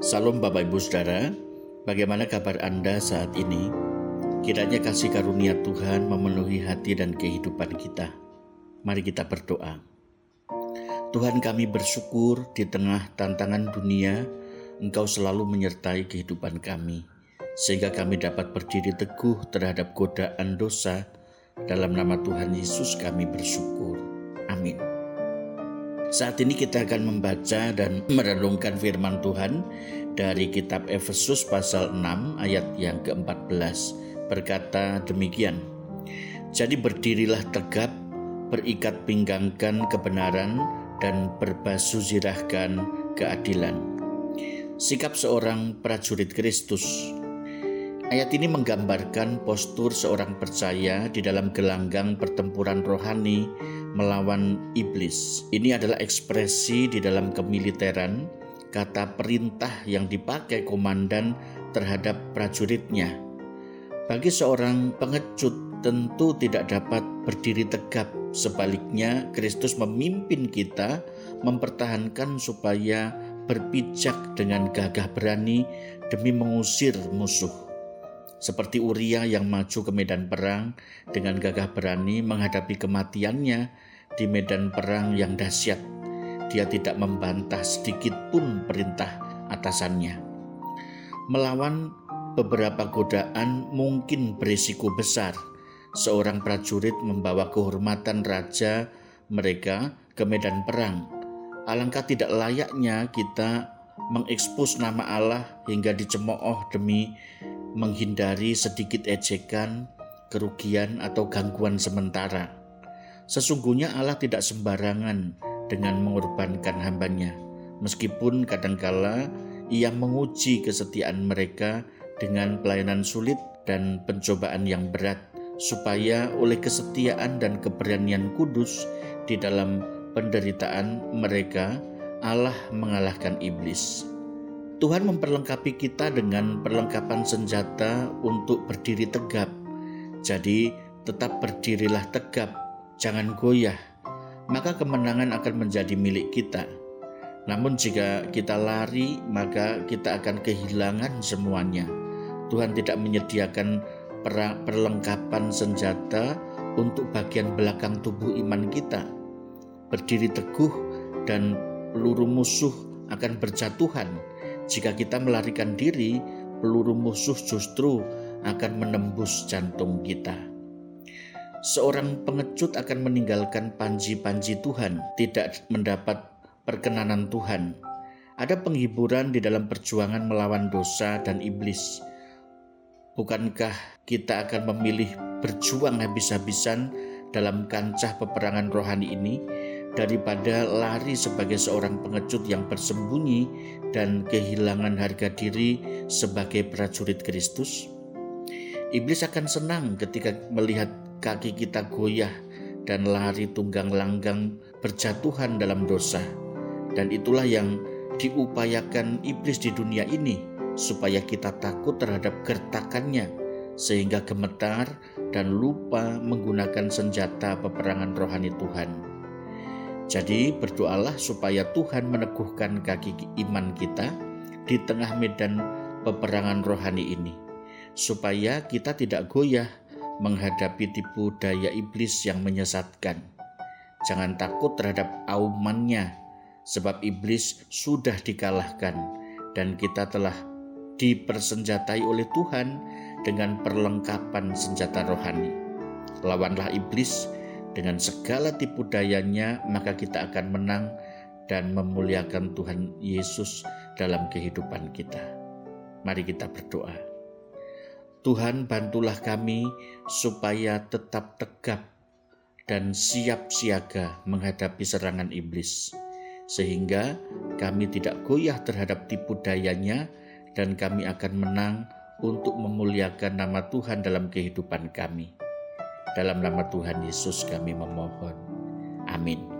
Salam Bapak Ibu Saudara, bagaimana kabar Anda saat ini? Kiranya kasih karunia Tuhan memenuhi hati dan kehidupan kita. Mari kita berdoa. Tuhan kami bersyukur di tengah tantangan dunia, Engkau selalu menyertai kehidupan kami, sehingga kami dapat berdiri teguh terhadap godaan dosa. Dalam nama Tuhan Yesus kami bersyukur. Amin. Saat ini kita akan membaca dan merenungkan firman Tuhan dari kitab Efesus pasal 6 ayat yang ke-14 berkata demikian. Jadi berdirilah tegap, berikat pinggangkan kebenaran dan berbasuh zirahkan keadilan. Sikap seorang prajurit Kristus Ayat ini menggambarkan postur seorang percaya di dalam gelanggang pertempuran rohani melawan iblis. Ini adalah ekspresi di dalam kemiliteran, kata perintah yang dipakai komandan terhadap prajuritnya. Bagi seorang pengecut tentu tidak dapat berdiri tegap. Sebaliknya, Kristus memimpin kita mempertahankan supaya berpijak dengan gagah berani demi mengusir musuh seperti Uria yang maju ke medan perang dengan gagah berani menghadapi kematiannya di medan perang yang dahsyat. Dia tidak membantah sedikit pun perintah atasannya. Melawan beberapa godaan mungkin berisiko besar. Seorang prajurit membawa kehormatan raja mereka ke medan perang. Alangkah tidak layaknya kita mengekspos nama Allah hingga dicemooh demi menghindari sedikit ejekan, kerugian, atau gangguan sementara. Sesungguhnya Allah tidak sembarangan dengan mengorbankan hambanya, meskipun kadangkala ia menguji kesetiaan mereka dengan pelayanan sulit dan pencobaan yang berat, supaya oleh kesetiaan dan keberanian kudus di dalam penderitaan mereka, Allah mengalahkan iblis. Tuhan memperlengkapi kita dengan perlengkapan senjata untuk berdiri tegap. Jadi, tetap berdirilah tegap, jangan goyah, maka kemenangan akan menjadi milik kita. Namun, jika kita lari, maka kita akan kehilangan semuanya. Tuhan tidak menyediakan perlengkapan senjata untuk bagian belakang tubuh iman kita. Berdiri teguh dan peluru musuh akan berjatuhan jika kita melarikan diri, peluru musuh justru akan menembus jantung kita. Seorang pengecut akan meninggalkan panji-panji Tuhan, tidak mendapat perkenanan Tuhan. Ada penghiburan di dalam perjuangan melawan dosa dan iblis. Bukankah kita akan memilih berjuang habis-habisan dalam kancah peperangan rohani ini? Daripada lari sebagai seorang pengecut yang bersembunyi dan kehilangan harga diri sebagai prajurit Kristus? Iblis akan senang ketika melihat kaki kita goyah dan lari tunggang langgang berjatuhan dalam dosa. Dan itulah yang diupayakan iblis di dunia ini supaya kita takut terhadap gertakannya sehingga gemetar dan lupa menggunakan senjata peperangan rohani Tuhan. Jadi berdoalah supaya Tuhan meneguhkan kaki iman kita di tengah medan peperangan rohani ini. Supaya kita tidak goyah menghadapi tipu daya iblis yang menyesatkan. Jangan takut terhadap aumannya, sebab iblis sudah dikalahkan dan kita telah dipersenjatai oleh Tuhan dengan perlengkapan senjata rohani. Lawanlah iblis dengan segala tipu dayanya, maka kita akan menang dan memuliakan Tuhan Yesus dalam kehidupan kita. Mari kita berdoa. Tuhan, bantulah kami supaya tetap tegap dan siap siaga menghadapi serangan iblis, sehingga kami tidak goyah terhadap tipu dayanya, dan kami akan menang untuk memuliakan nama Tuhan dalam kehidupan kami. Dalam nama Tuhan Yesus kami memohon. Amin.